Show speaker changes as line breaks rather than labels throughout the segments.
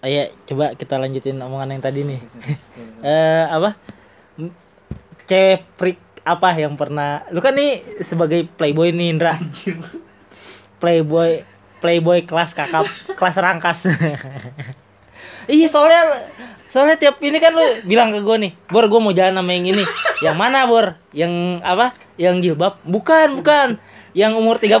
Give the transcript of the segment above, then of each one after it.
Ayo coba kita lanjutin omongan yang tadi nih. Eh apa? Cewek freak apa yang pernah lu kan nih sebagai playboy nih Indra. Playboy playboy kelas kakap kelas rangkas. Iya soalnya soalnya tiap ini kan lu bilang ke gue nih, Bor gue mau jalan sama yang ini. Yang mana Bor? Yang apa? Yang jilbab? Bukan, bukan. Yang umur 30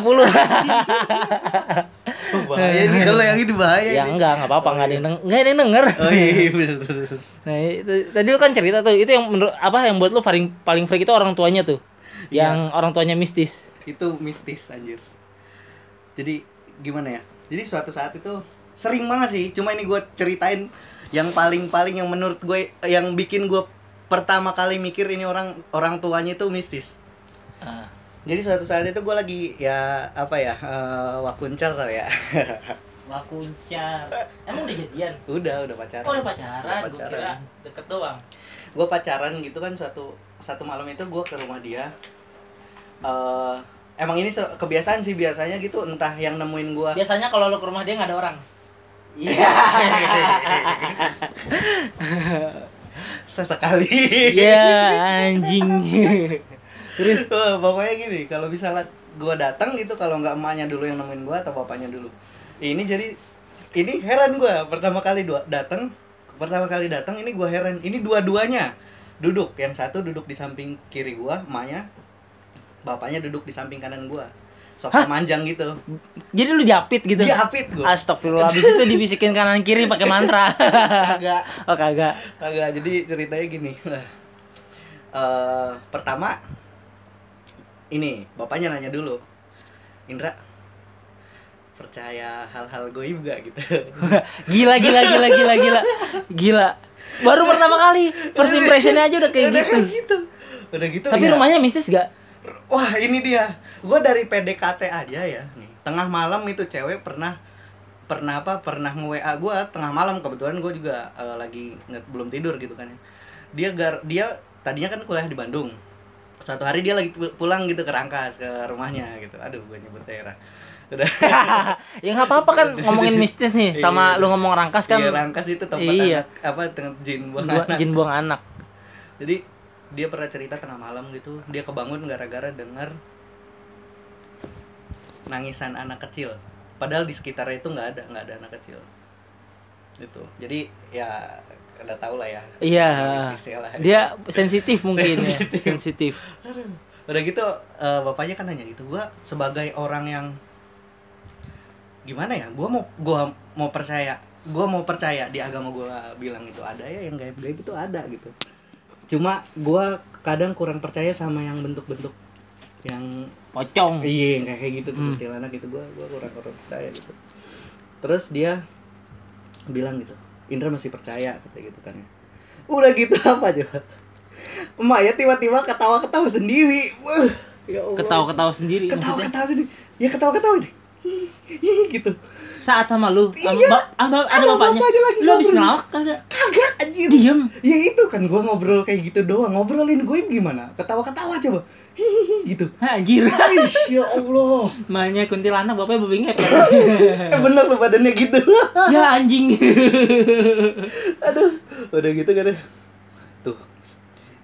Oh, bahaya nih kalau yang ini bahaya.
ya
nih.
enggak nggak apa-apa nggak ada yang deng- nggak ada yang denger
Oh iya, iya bener, bener.
nah itu, tadi lu kan cerita tuh itu yang menurut apa yang buat lu paling paling freak itu orang tuanya tuh yang orang tuanya mistis
Itu mistis anjir. Jadi gimana ya? Jadi suatu saat itu sering banget sih. Cuma ini gue ceritain yang paling-paling yang menurut gue yang bikin gue pertama kali mikir ini orang orang tuanya itu mistis.
Ah.
Jadi suatu saat itu gue lagi ya apa ya eh, wakuncar ya.
Wakuncar emang udah jadian?
Udah udah pacaran.
oh udah pacaran,
Udah
Gua kira deket doang.
Gue pacaran gitu kan suatu satu malam itu gue ke rumah dia. Eh emang ini kebiasaan sih biasanya gitu entah yang nemuin gue
biasanya kalau lu ke rumah dia nggak ada orang? Iya.
Sesekali.
Iya anjing terus?
Eh, pokoknya gini kalau misalnya gue datang gitu kalau nggak emaknya dulu yang nemuin gue atau bapaknya dulu. Ini jadi ini heran gue pertama kali dua datang pertama kali datang ini gue heran. Ini dua-duanya. Duduk yang satu duduk di samping kiri gue emaknya. Bapaknya duduk di samping kanan gue sofa manjang gitu.
Jadi lu japit gitu?
Hafid gue
Astagfirullah habis itu dibisikin kanan kiri pakai mantra.
Kagak.
Oh kagak.
Agak jadi ceritanya gini. Eh pertama ini bapaknya nanya dulu. Indra percaya hal-hal goib gak gitu?
gila gila gila gila gila gila baru pertama kali first impressionnya aja udah kayak
Udah
gitu
kayak gitu. Udah gitu
tapi
ya.
rumahnya mistis gak
Wah, ini dia. Gue dari PDKT aja ya nih. Tengah malam itu cewek pernah pernah apa? Pernah nge-WA gue tengah malam kebetulan gue juga eh, lagi nge- belum tidur gitu kan ya. Dia gar dia tadinya kan kuliah di Bandung. Suatu hari dia lagi pu- pulang gitu ke Rangkas ke rumahnya gitu. Aduh, gue nyebut daerah. Udah.
ya nggak apa-apa kan ngomongin mistis nih sama
Iya.
lu ngomong rangkas kan
Iya, Rangkas itu tempat
Iya.
anak apa tempat jin buang
gua-
anak.
jin buang anak
Jadi dia pernah cerita tengah malam gitu, dia kebangun gara-gara dengar nangisan anak kecil. Padahal di sekitarnya itu nggak ada, nggak ada anak kecil. Itu. Jadi ya udah tau lah ya.
iya
lah.
dia sensitif mungkin ya
Sensitif.
sensitif
Aduh. Udah gitu eh, bapaknya kan nanya gitu, gua sebagai orang yang gimana ya? Gua mau gua mau percaya, gua mau percaya di agama gua bilang itu ada ya yang gaib-gaib itu ada gitu. Cuma gua kadang kurang percaya sama yang bentuk-bentuk yang
pocong
iya kayak gitu tuh
Hmm.
gitu gua gua kurang kurang percaya gitu. Terus dia bilang gitu, Indra masih percaya kata gitu kan ya. Udah gitu apa coba? Emak ya tiba-tiba ketawa-ketawa sendiri. Wah, ya Allah.
ketawa-ketawa sendiri
Ketawa-ketawa sendiri. Ya ketawa-ketawa nih. gitu.
saat sama lu
Iya.
sama- ada bapaknya
bapaknya lagi
lu habis ngelawak kagak
Kagak anjir.
diem
Ya itu kan gua ngobrol kayak gitu doang. Ngobrolin gue gimana? Ketawa-ketawa coba. Gitu.
anjir
Ih, ya Allah.
Mahnya kuntilanak bapaknya babi ngepet
bener lu badannya gitu.
ya anjing
Aduh, udah gitu kan. Tuh.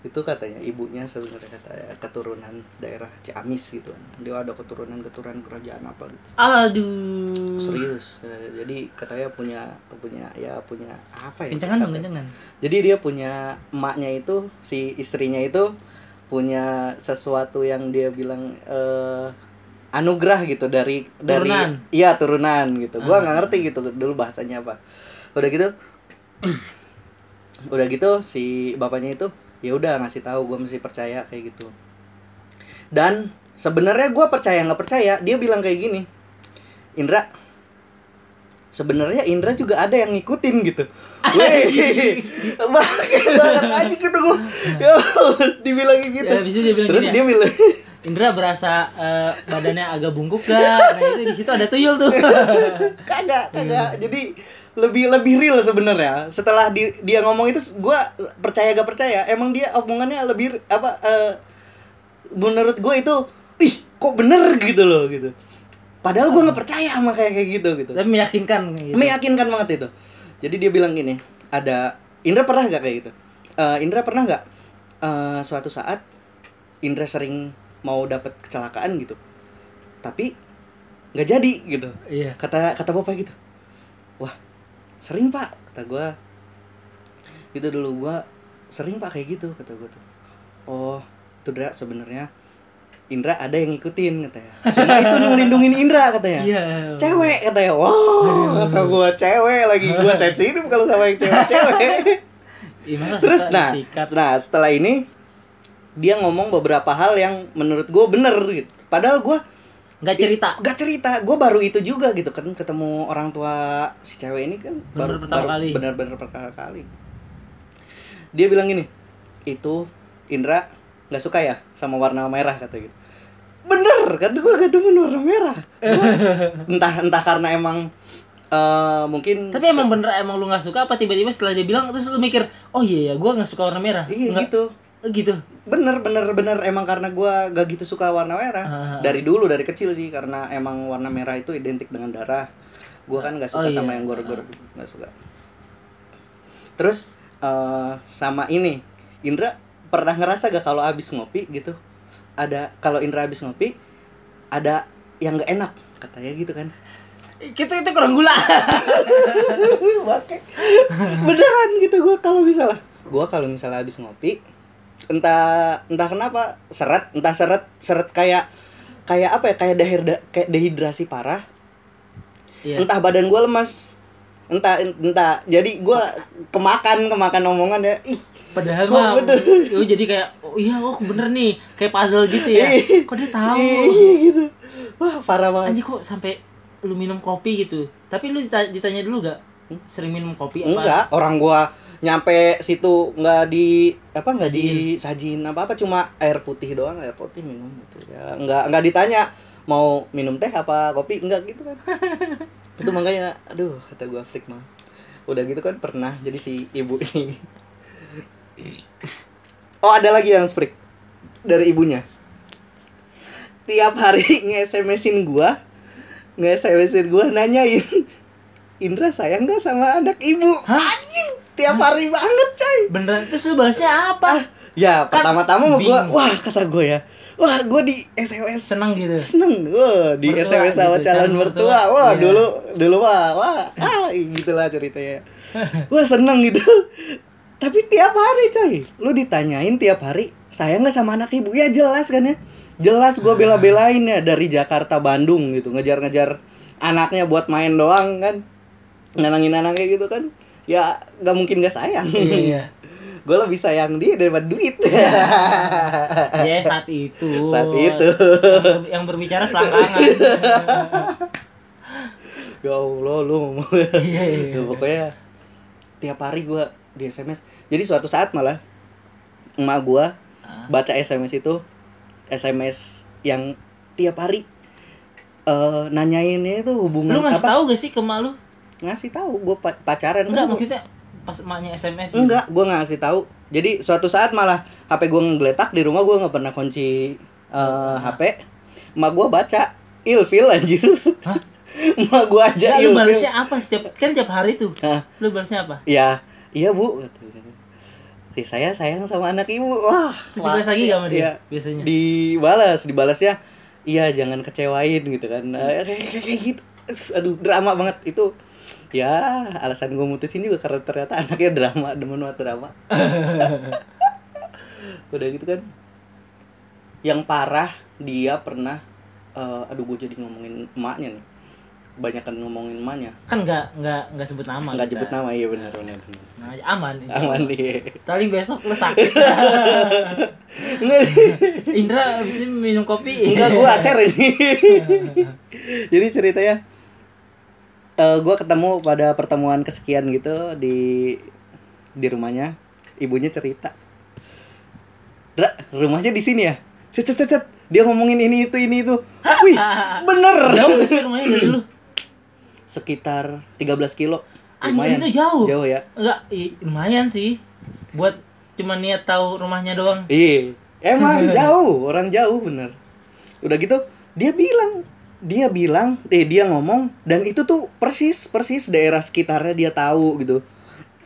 Itu katanya ibunya sebenarnya katanya keturunan daerah Ciamis gitu kan. Dia ada keturunan-keturunan kerajaan apa gitu.
aduh
Serius. Jadi katanya punya punya ya punya apa ya?
kencengan dong kencengan
Jadi dia punya emaknya itu si istrinya itu punya sesuatu yang dia bilang eh anugerah gitu dari dari
Turunan.
iya turunan gitu. Gua nggak ngerti gitu dulu bahasanya apa. Udah gitu udah gitu si bapaknya itu ya udah ngasih tahu gue mesti percaya kayak gitu. Dan sebenarnya gua percaya nggak percaya dia bilang kayak gini. Indra sebenarnya Indra juga ada yang ngikutin gitu. Wih, banget banget aja gitu gua. Ya, dibilangin gitu.
Ya, habis itu dia bilang
Terus
gini ya?
dia bilang,
Indra berasa eh, badannya agak bungkuk gak? Nah itu di situ ada tuyul tuh.
kagak, kagak. Jadi lebih lebih real sebenarnya. Setelah di, dia ngomong itu gua percaya gak percaya, emang dia omongannya lebih apa eh, menurut gue itu ih kok bener gitu loh gitu. Padahal gua nggak percaya sama kayak kayak gitu gitu.
Tapi meyakinkan gitu.
meyakinkan banget itu Jadi dia bilang gini, ada Indra pernah nggak kayak gitu? Eh, Indra pernah nggak eh, suatu saat Indra sering mau dapat kecelakaan gitu, tapi nggak jadi gitu.
Iya.
Kata kata bapak gitu. Wah, sering pak, kata gua. Itu dulu gua sering pak kayak gitu kata gua tuh. Oh, itu sebenarnya Indra ada yang ngikutin katanya. Cuma itu ngelindungin Indra katanya
Iya.
cewek katanya wow kata gua cewek lagi gua sensitif kalau sama yang cewek-cewek
masa
terus nah
disikat?
nah setelah ini dia ngomong beberapa hal yang menurut gua bener gitu padahal gua
nggak cerita.
gak cerita gua baru itu juga gitu kan ketemu orang tua si cewek ini kan
Bener pertama kali.
bener-bener pertama kali dia bilang gini itu Indra nggak suka ya sama warna merah kata gitu. Bener kan gua gak demen warna merah. Gua- entah entah karena emang eh mungkin
Tapi emang bener emang lu nggak suka apa tiba-tiba setelah dia bilang terus lu mikir, "Oh iya ya, gua nggak suka warna merah."
iya
Nggak-
gitu.
Eh, gitu.
bener bener bener. Emang karena gua gak gitu suka warna merah.
Ah.
dari dulu dari kecil sih karena emang warna merah itu identik dengan darah. Gua kan gak suka
Oh, iya.
sama yang gor-gor nggak suka. Terus eh, sama ini. Indra pernah ngerasa gak kalau abis ngopi gitu? Ada kalau Indra abis ngopi ada yang nggak enak katanya gitu kan.
Kita itu kurang gula.
Beneran gitu gua kalau misalnya. Gua kalau misalnya habis ngopi entah entah kenapa seret entah seret seret kayak kayak apa ya kayak dehirda, kayak dehidrasi parah.
Iya.
entah badan gua lemas. Entah entah jadi gua kemakan kemakan omongan ya. Ih
Padahal
Kok
mah,
bener?
oh, jadi kayak, oh iya, oh bener nih, kayak puzzle gitu ya.
Ih.
Kok dia tahu?
ih, gitu wah parah banget
Anjir kok sampai lu minum kopi gitu. Tapi lu dita- ditanya dulu gak sering minum kopi apa?
enggak orang gua nyampe situ nggak di apa nggak disajin apa apa cuma air putih doang air putih minum gitu ya nggak nggak ditanya mau minum teh apa kopi enggak gitu kan itu makanya aduh kata gua freak mah udah gitu kan pernah jadi si ibu ini oh ada lagi yang freak dari ibunya tiap hari nge-SMS-in gua nge-SMS-in gua nanyain Indra sayang gak sama anak ibu
Hah?
anjing tiap hari banget coy
Beneran, terus lu balasnya apa?
ya
Kan
pertama-tama mau gua wah kata gua ya wah gua di SMS
Seneng gitu.
seneng wah di
Mertua
SMS sama
gitu,
calon mertua. wah
Iya.
dulu dulu wah wah ah gitulah ceritanya wah seneng gitu tapi tiap hari coy lu ditanyain tiap hari sayang nggak sama anak ibu ya jelas kan ya jelas gua bela-belain ya dari Jakarta Bandung gitu ngejar-ngejar anaknya buat main doang kan nyenangin anaknya gitu kan ya nggak mungkin gak sayang
Iya, iya.
gue lebih sayang dia daripada duit
Ya saat itu.
Saat itu.
Yang, yang berbicara selangkangan.
ya Allah lu
Iya, iya.
Ya, pokoknya tiap hari gua di SMS jadi suatu saat malah emak gua
Ah.
baca SMS itu SMS yang tiap hari eh nanyainnya itu hubungan
Lu ngasih
apa
tahu gak sih ke emak lu?
ngasih tahu gua pa- pacaran
Enggak,
kan gua-
maksudnya pas emaknya SMS gitu.
enggak gua nggak ngasih tahu jadi suatu saat malah HP gua ngegeletak di rumah gua nggak pernah kunci eh, HP emak gua baca ilfil anjir
Hah?
emak gua aja
Ya, lu
ilfil
balasnya apa setiap kan tiap hari tuh.
Hah?
Lu balasnya apa?
ya iya bu. Si saya sayang sama anak ibu. Wah
Terus dibalas lagi gak sama dia
Iya.
biasanya?
dibalas dibalasnya iya jangan kecewain gitu kan. Eh, kayak, kayak, gitu. Aduh drama banget. Itu ya alasan gue mutusin juga karena ternyata anaknya drama demen banget drama. Udah gitu kan. Yang parah dia pernah eh, aduh gue jadi ngomongin emaknya nih banyak kan ngomongin emaknya
Kan enggak enggak enggak sebut nama.
nggak jemput nama iya benar benar benar.
Nah, aman. insya
aman nih
Paling besok lu sakit. Indra abis ini minum kopi.
enggak gua share ini. Jadi ceritanya eh gua ketemu pada pertemuan kesekian gitu di di rumahnya. Ibunya cerita. Dra, rumahnya di sini ya? Cet, cet, cet. Dia ngomongin ini itu ini itu. Wih, bener.
Sih rumahnya dari lu?
Sekitar 13 kilo.
Anjir itu jauh.
Jauh ya.
Enggak, lumayan sih. Buat cuma niat tahu rumahnya doang.
Iya. Emang jauh, orang jauh bener. Udah gitu dia bilang dia bilang eh dia ngomong dan itu tuh persis persis daerah sekitarnya dia tahu gitu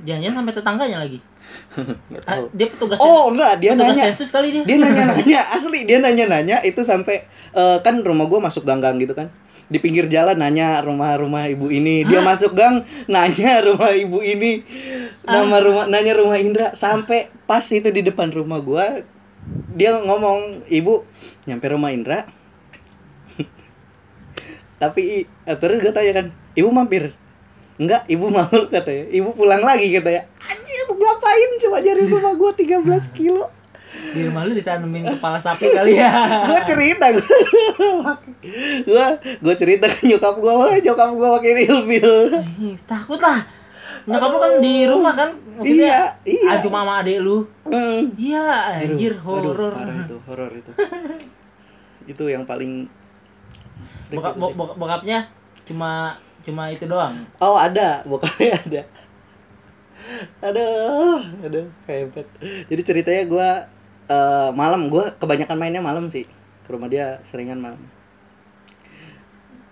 Jangan-jangan sampai tetangganya lagi. Ah,
tahu.
dia petugas
oh enggak dia
petugas
nanya
sensus kali dia.
dia nanya-nanya asli dia nanya-nanya itu sampai eh, kan rumah gua masuk gang-gang gitu kan di pinggir jalan nanya rumah-rumah ibu ini. Dia masuk gang nanya rumah ibu ini. Nama rumah nanya rumah Indra. Sampai pas itu di depan rumah gua dia ngomong ibu nyampe rumah Indra. Tapi eh, terus gue tanya kan ibu mampir? Enggak ibu mau katanya. Ibu pulang lagi katanya. Anjir ngapain coba nyari rumah gua 13 kilo
Di rumah lu ditanemin kepala sapi kali ya.
gue cerita gue gue cerita ke nyokap gue nyokap gue pakai ilfil
takut lah. Nyokap lu kan di rumah kan?
Iya, iya.
Ah, cuma sama adek lu.
Hmm.
Iya, anjir horor.
parah itu horor itu itu yang paling
Bokap, bo- bokap- bokapnya cuma cuma itu doang.
oh ada bokapnya ada aduh aduh kayak bet jadi ceritanya gue malam. Gue kebanyakan mainnya malam sih. Ke rumah dia seringan malam.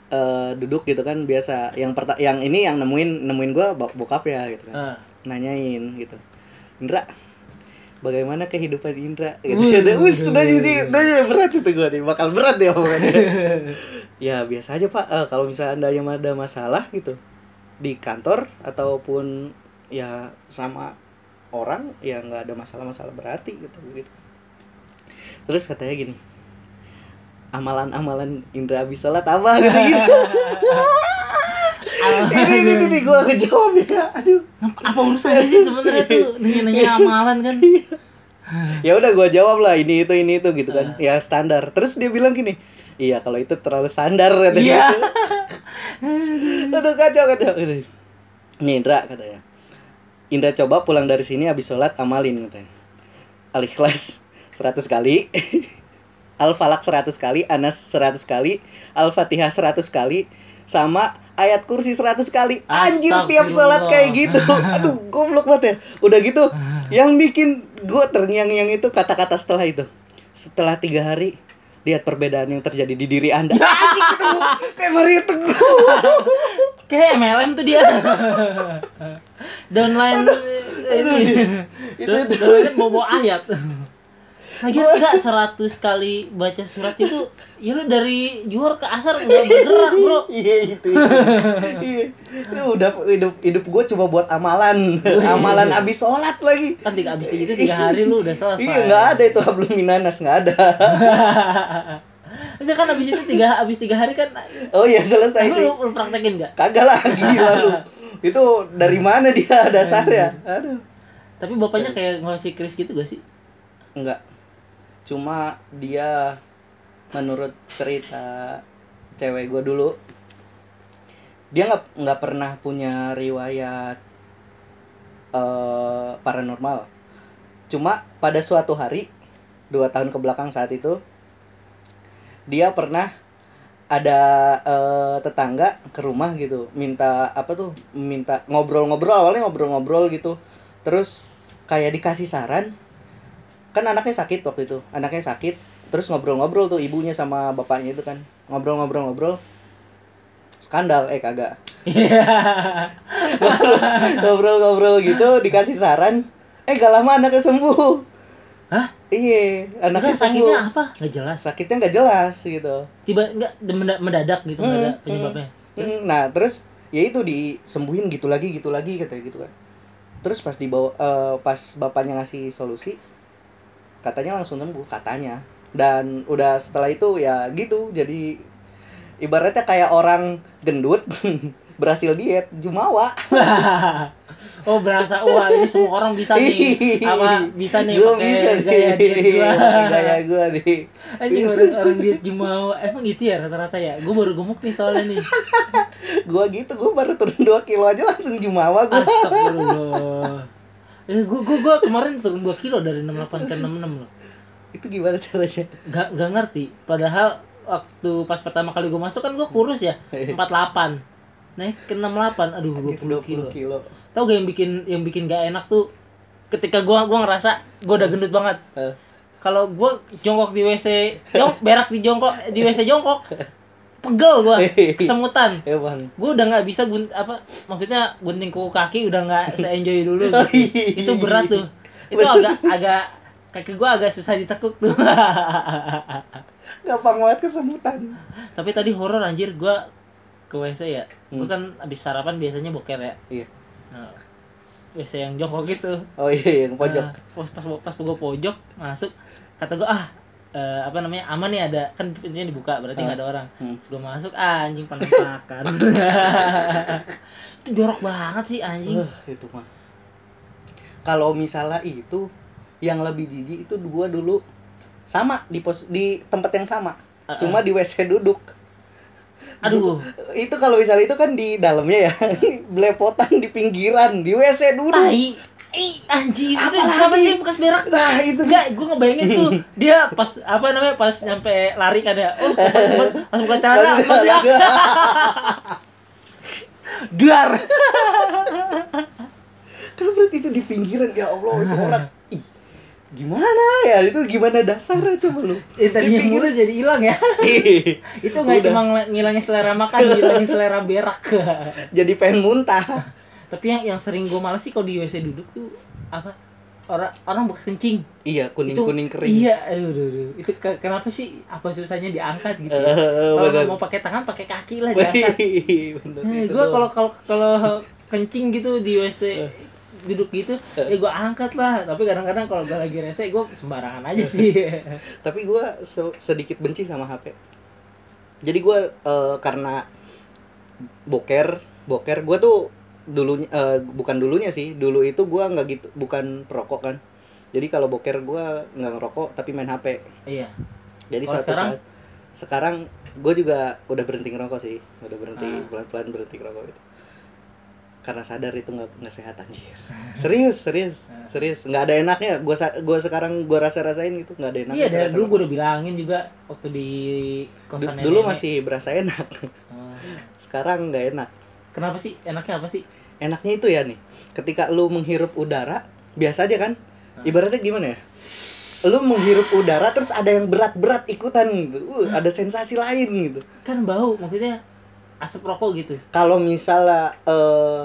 Eh, duduk gitu kan biasa. Yang perta yang ini yang nemuin nemuin gue bokap ya gitu kan.
Ah.
nanyain gitu. Indra bagaimana kehidupan Indra? Gitu.
Wih,
Udah, udah jadi udah berat itu gue nih. Bakal berat ya omongannya ya biasa aja pak. Eh, kalau misalnya anda yang ada masalah gitu. Di kantor ataupun ya sama orang ya nggak ada masalah-masalah berarti gitu gitu terus katanya gini amalan-amalan Indra habis sholat apa gitu gitu. Ini ini ini, ini gue ngejawab ya. Aduh.
Apa urusannya sih sebenarnya tuh? Nanya-nanya amalan kan?
ya udah gue jawab lah ini itu ini itu gitu kan. Ya standar. Terus dia bilang gini iya kalau itu terlalu standar katanya
Iya.
gitu. aduh kacau kacau. Nih Indra katanya. Indra coba pulang dari sini habis sholat amalin katanya. Al ikhlas 100 kali. Al falak 100 kali anas 100 kali al fatihah 100 kali sama ayat kursi 100 kali. Anjir tiap sholat kayak gitu. Aduh goblok banget ya. Udah gitu yang bikin gue terngiang-ngiang itu kata-kata setelah itu. Setelah tiga hari lihat perbedaan yang terjadi di diri anda. Anjing ketemu kayak Mario Teguh
Kayak MLM tuh dia. Downline ini.
Itu-
Down-
itu.
Downline bobo ayat. Lagi enggak 100 kali baca surat itu ya lu dari juhur ke asar enggak bergerak, Bro.
iya itu itu. iya Itu udah hidup hidup gue cuma buat amalan amalan abis sholat lagi
Kan tiga abis itu tiga hari lu udah selesai.
iya nggak ada itu hablum minanas nggak ada
Enggak kan abis itu tiga abis tiga hari kan
oh iya selesai sih
lu, lu praktekin enggak?
kagak lah gila lu itu dari mana dia dasarnya aduh
Tapi bapaknya kayak ngasih kris gitu gak sih?
enggak cuma dia menurut cerita cewek gue dulu dia nggak nggak pernah punya riwayat eh paranormal. Cuma pada suatu hari dua tahun ke belakang saat itu dia pernah ada eh, tetangga ke rumah gitu minta apa tuh minta ngobrol-ngobrol awalnya ngobrol-ngobrol gitu. Terus kayak dikasih saran kan anaknya sakit waktu itu. Anaknya sakit terus ngobrol-ngobrol tuh ibunya sama bapaknya itu kan. Ngobrol-ngobrol-ngobrol. Skandal eh kagak. Ngobrol-ngobrol gitu dikasih saran eh gak lama anaknya sembuh.
Hah?
iya anaknya
Enggak
sembuh.
sakitnya apa? Enggak jelas.
sakitnya nggak jelas gitu.
Tiba enggak menda- mendadak gitu enggak ada
Hmm,
penyebabnya.
Hmm, nah terus ya itu disembuhin gitu lagi gitu lagi katanya gitu kan. Terus pas dibawa eh, pas bapaknya ngasih solusi katanya langsung sembuh katanya. Dan udah setelah itu ya gitu jadi ibaratnya kayak orang gendut berhasil diet jumawa.
Oh berasa wah ini semua orang bisa nih. Apa bisa nih
Gua bisa nih.
gaya diet gua.
Pakai gaya gua nih.
Anjing orang, orang diet jumawa. Emang gitu ya rata-rata ya? Gue baru gemuk nih soalnya nih.
Gua gitu gua baru turun 2 kilo aja langsung jumawa gua.
Astagfirullah eh gue gue gue kemarin turun 2 kilo dari 68 ke 66 loh.
Itu gimana caranya?
Gak gak ngerti. Padahal waktu pas pertama kali gue masuk kan gue kurus ya 48 naik ke 68 aduh 20 kilo.
20 kilo.
Tau gak yang bikin yang bikin gak enak tuh? Ketika gua gua ngerasa gua udah gendut banget. Kalau gua jongkok di WC jong berak di jongkok di WC jongkok pegel gua. Kesemutan. Gue udah nggak bisa gun apa maksudnya gunting kuku kaki udah nggak se enjoy dulu. Gitu.
iya.
itu berat tuh. Itu agak agak kaki gue agak susah ditekuk tuh.
Gampang banget kesemutan.
Tapi tadi horor anjir. Gue ke wc ya.
Hmm.
kan abis sarapan biasanya boker ya.
Iya.
Nah, wc yang jongkok gitu.
Oh iya yang pojok.
Nah, pas pas pas gue pojok masuk kata gue ah eh, apa namanya aman nih ada kan pintunya dibuka berarti nggak ada orang.
Hmm.
Gue masuk ah, anjing penampakan itu jorok banget sih anjing.
Uh, itu mah. Kalau misalnya itu yang lebih jijik itu gua dulu. Sama di pos di tempat yang sama.
Uh-uh.
cuma di WC duduk.
Aduh.
Itu kalau misalnya itu kan di dalamnya ya. Belepotan di pinggiran di WC duduk.
Tai
Ih,
anjing itu siapa sih yang bekas berak?
Nah itu.
Enggak gue ngebayangin tuh dia pas apa namanya pas nyampe lari kan ya. Oh pas, buka celana meledak duar.
Kabret itu di pinggiran ya Allah itu orang. Ih gimana ya? Itu gimana dasarnya coba lu?
Eh, tadinya
Di
mulus jadi hilang ya.
Ih,
itu nggak cuma ngilangin selera makan ngilangin selera berak.
Jadi pengen muntah
tapi yang yang sering gue males sih kalau di WC duduk tuh apa? Orang orang bekas kencing.
Iya kuning kuning kering.
iya aduh, aduh, aduh. itu ke- kenapa sih apa susahnya diangkat gitu? Ya?
Eh,
kalau mau pakai tangan pakai kaki lah diangkat. Nah,
itu
gue kalau kalau kalau kencing gitu di WC duduk gitu ya gue angkat lah. Tapi kadang-kadang kalau gue lagi rese gue sembarangan aja sih.
Tapi gue sedikit benci sama HP jadi gue eh, karena boker boker gue tuh dulunya eh, bukan dulunya sih. Dulu itu gue nggak gitu bukan perokok kan. Jadi kalau boker gue nggak ngerokok tapi main HP
iya.
Jadi
Kalau
suatu
sekarang?
saat sekarang gue juga udah berhenti ngerokok sih. Udah berhenti
Ah.
pelan-pelan berhenti ngerokok itu karena sadar itu nggak nggak sehat anjir. Serius serius
Ah.
serius. Nggak ada enaknya. Gue gua sekarang gue rasa rasain gitu nggak ada enaknya
iya dari dulu gue udah bilangin juga waktu di kosan
dulu
nenek.
masih berasa enak.
Oh.
sekarang nggak enak.
Kenapa sih? Enaknya apa sih
enaknya itu ya nih. Ketika lu menghirup udara biasa aja kan? Ibaratnya gimana ya? Lu menghirup udara terus ada yang berat-berat ikutan gitu. Uh, ada sensasi lain gitu.
Kan bau maksudnya asap rokok gitu.
Kalau misalnya eh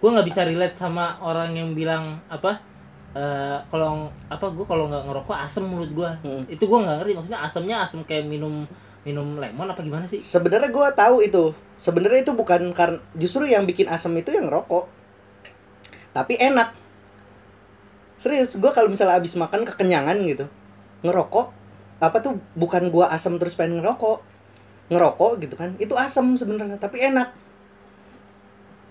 gue nggak bisa relate sama orang yang bilang apa eh kalau apa gue kalau nggak ngerokok asem mulut gue
Hmm.
itu gue nggak ngerti maksudnya asemnya asem kayak minum minum lemon apa gimana sih?
Sebenarnya gua tahu itu. Sebenarnya itu bukan karena justru yang bikin asam itu yang rokok. Tapi enak. Serius gua kalau misalnya abis makan kekenyangan gitu ngerokok apa tuh bukan gua asam terus pengen ngerokok ngerokok gitu kan itu asam sebenarnya tapi enak.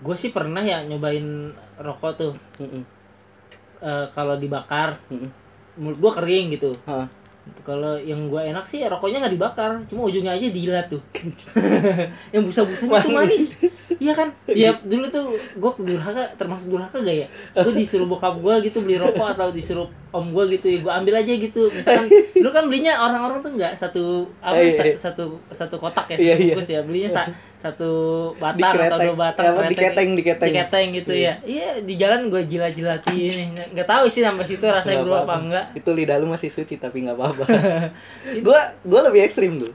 Gue sih pernah ya nyobain rokok tuh.
Mm-mm.
Eh, kalau dibakar
Mm-mm.
mulut gue kering gitu.
Hah.
Kalau yang gue enak sih rokoknya nggak dibakar. Cuma ujungnya aja diilat tuh. Yang busa-busanya tuh manis. iya kan? Ya dulu tuh gue durhaka termasuk durhaka gak ya? Gue disuruh bokap gue gitu beli rokok atau disuruh om gue gitu ya gue ambil aja gitu. Misalkan dulu kan belinya orang-orang tuh nggak satu apa
Iya, iya.
sa- satu satu kotak ya
Iya, iya.
bungkus ya. Belinya sa- satu batang atau dua batang
Ya, apa, diketeng, diketeng.
diketeng gitu ya. Iya di jalan gue jilat-jilatin Nggak- nggak tahu sih sampai situ rasanya dulu apa enggak
itu lidah lu masih suci tapi nggak apa-apa. Gua gua lebih ekstrim dulu.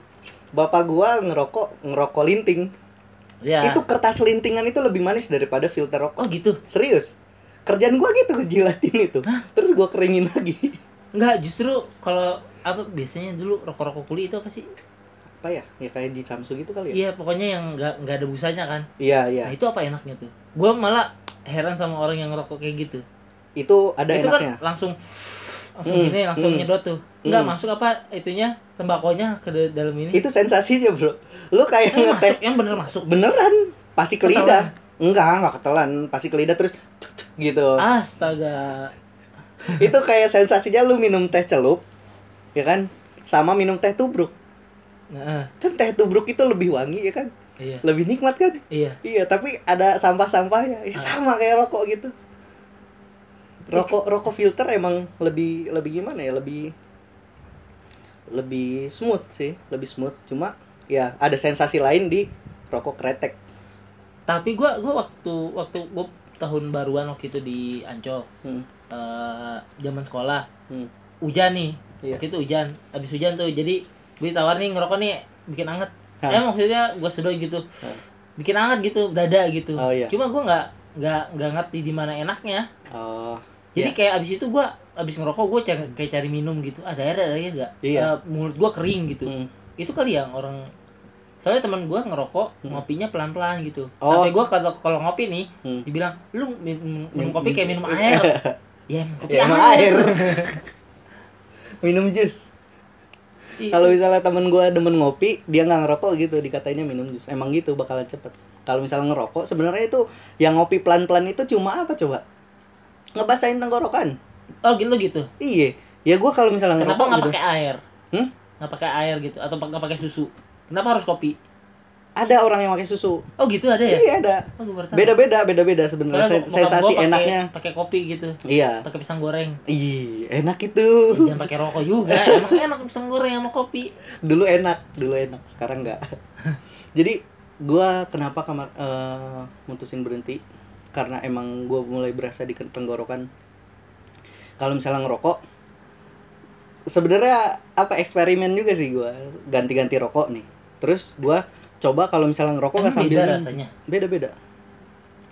Bapak gua ngerokok ngerokok linting.
Ya.
Itu kertas lintingan itu lebih manis daripada filter rokok.
Oh gitu?
Serius? Kerjaan gua gitu jilatin itu. Terus gua keringin lagi.
Enggak, justru kalau apa biasanya dulu rokok-rokok kulit itu apa sih?
Apa ya ya kayak di Samsu gitu kali ya
Iya, pokoknya yang enggak enggak ada busanya kan.
iya iya
Nah, itu apa enaknya tuh? Gua malah heran sama orang yang ngerokok kayak gitu.
itu ada
itu
enaknya
kan langsung langsung
Hmm,
gini langsung
hmm.
nyedot tuh. Enggak
Hmm.
masuk apa itunya tembakonya ke da- dalam ini.
itu sensasinya bro lu kayak
Yang
ngeteh
masuk, yang bener masuk.
beneran pasti ke
Ketelan.
lidah enggak enggak ketelan pasti ke lidah terus gitu
Astaga.
itu kayak sensasinya lu minum teh celup ya kan sama minum teh tubruk
Nah,
kan teh tubruk itu lebih wangi ya kan
iya.
lebih nikmat kan
Iya.
iya tapi ada sampah-sampahnya
Ah.
ya sama kayak rokok gitu rokok rokok filter emang lebih lebih gimana ya lebih lebih smooth sih lebih smooth cuma ya ada sensasi lain di rokok kretek
Tapi gua gua waktu waktu gua tahun baruan waktu itu di Ancol.
hmm.
eh zaman sekolah.
Hmm.
hujan nih
Iya.
waktu itu hujan habis hujan tuh jadi gue tawar nih ngerokok nih bikin anget
Hah.
eh maksudnya gue sedoi gitu
Hah.
bikin hangat gitu dada gitu
Oh, iya.
cuma gue nggak nggak nggak ngerti di mana enaknya
Oh.
jadi
iya.
kayak abis itu gue abis ngerokok gue kayak cari minum gitu ada air ada air nggak
Iya.
Eh, mulut gue kering gitu
Hmm.
itu kali yang orang soalnya teman gue ngerokok ngopinya pelan pelan gitu
Hmm. Oh.
sampai gue kalau kalau ngopi nih
Hmm.
dibilang lu minum, minum
Min-
kopi kayak minum
min-
air ya minum kopi
Ya,
air.
minum jus.
Itu.
Kalau misalnya temen gue demen ngopi, dia nggak ngerokok gitu, dikatainnya minum jus. Emang gitu bakalan cepet. Kalau misalnya ngerokok, sebenarnya itu yang ngopi pelan-pelan itu cuma apa coba? Ngebasahin tenggorokan.
oh gitu gitu
Iya. Ya gue kalau misalnya
kenapa
ngerokok
nggak
gitu,
pakai air
Hmm?
nggak pakai air gitu atau nggak pakai susu kenapa harus kopi
ada orang yang pakai susu.
oh gitu ada ya
Iya ada.
oh.
Beda-beda, beda-beda sebenarnya sensasi
pakai-
enaknya.
pakai kopi gitu
Iya.
pakai pisang goreng
Ih, enak itu.
jangan pakai rokok juga emang enak pisang goreng sama kopi
dulu enak dulu enak sekarang enggak jadi gua kenapa kamar eh, mutusin berhenti karena emang gua mulai berasa di tenggorokan kalau misalnya ngerokok sebenarnya apa eksperimen juga sih gua ganti-ganti rokok nih terus gua coba kalau misalnya ngerokok nggak sambil
beda rasanya?
beda-beda.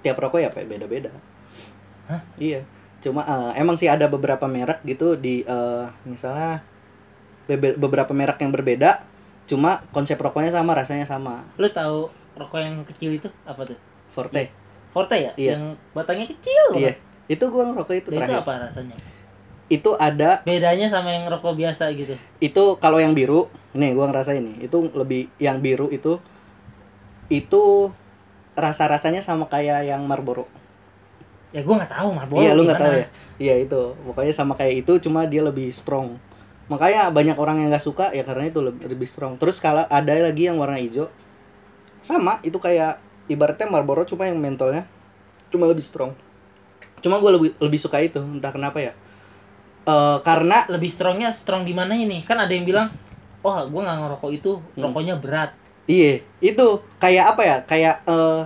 Tiap rokok ya Pak, beda-beda.
Hah?
iya. Cuma eh, emang sih ada beberapa merek gitu di eh, misalnya bebe- beberapa merek yang berbeda cuma konsep rokoknya sama rasanya sama.
Lu tahu rokok yang kecil itu apa tuh?
Forte.
Forte ya?
Iya.
yang batangnya kecil
iya.
banget.
Itu gua ngerokok itu
Dan itu
terakhir.
apa rasanya?
Itu ada
bedanya sama yang rokok biasa gitu?
Itu kalau yang biru nih gua ngerasain nih itu lebih yang biru itu itu rasa rasanya sama kayak yang Marlboro.
Ya gue nggak tahu Marlboro
iya lu nggak tahu ya? Iya itu. Pokoknya sama kayak itu cuma dia lebih strong. Makanya banyak orang yang nggak suka ya karena itu lebih, lebih strong. Terus kalau ada lagi yang warna hijau. Sama itu kayak ibaratnya Marlboro cuma yang mentolnya cuma lebih strong. Cuma gue lebih lebih suka itu entah kenapa ya. Eh karena
lebih strongnya strong di mana ini? Kan ada yang bilang oh gue nggak ngerokok itu
Hmm.
rokoknya berat
Iya, itu kayak apa ya? Kayak eh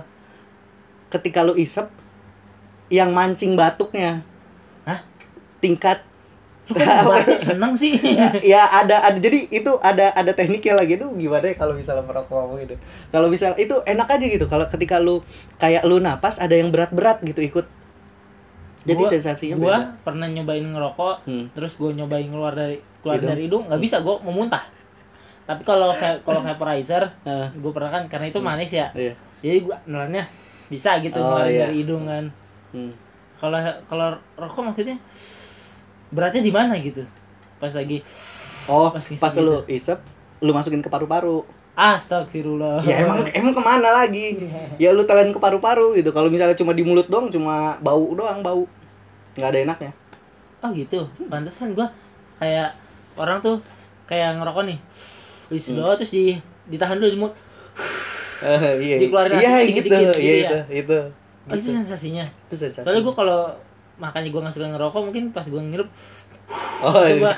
ketika lu isep yang mancing batuknya.
Hah?
Tingkat
lu kan batuk seneng sih
ya ada ada jadi itu ada ada tekniknya lagi tuh gimana ya kalau misalnya merokok gitu. Kalau misal itu enak aja gitu kalau ketika lu kayak lu napas ada yang berat-berat gitu ikut. Jadi
Gua-
sensasinya
gua
beda.
pernah nyobain ngerokok
Hmm.
terus gue nyobain keluar dari keluar
Hidung.
dari hidung nggak bisa gue mau muntah tapi kalau kalau vaporizer gue pernah kan karena itu manis ya.
Iya.
jadi gue nelannya bisa gitu
Oh,
ngeluarin
iya.
dari hidung kan.
Hmm.
kalau kalau rokok maksudnya beratnya di mana gitu? Pas lagi
Oh,
Pas
pas,
ngisep
lu isep, lu masukin ke paru-paru.
astagfirullah.
Ya emang emang ke mana lagi? Ya lu telan ke paru-paru gitu. Kalau misalnya cuma di mulut doang cuma bau doang bau. Nggak ada enaknya.
Oh gitu? Pantesan gue kayak orang tuh kayak ngerokok nih
Hmm.
di doang terus di ditahan dulu di mulut
Eh, iya
Dikeluarin
iya gitu.
dikit-dikit gitu
iya
ya?
itu itu.
Oh itu sensasinya.
Itu sensasi
soalnya gue kalau makanya gue nggak suka ngerokok mungkin pas gue ngirup
oh
terus
iya.
gue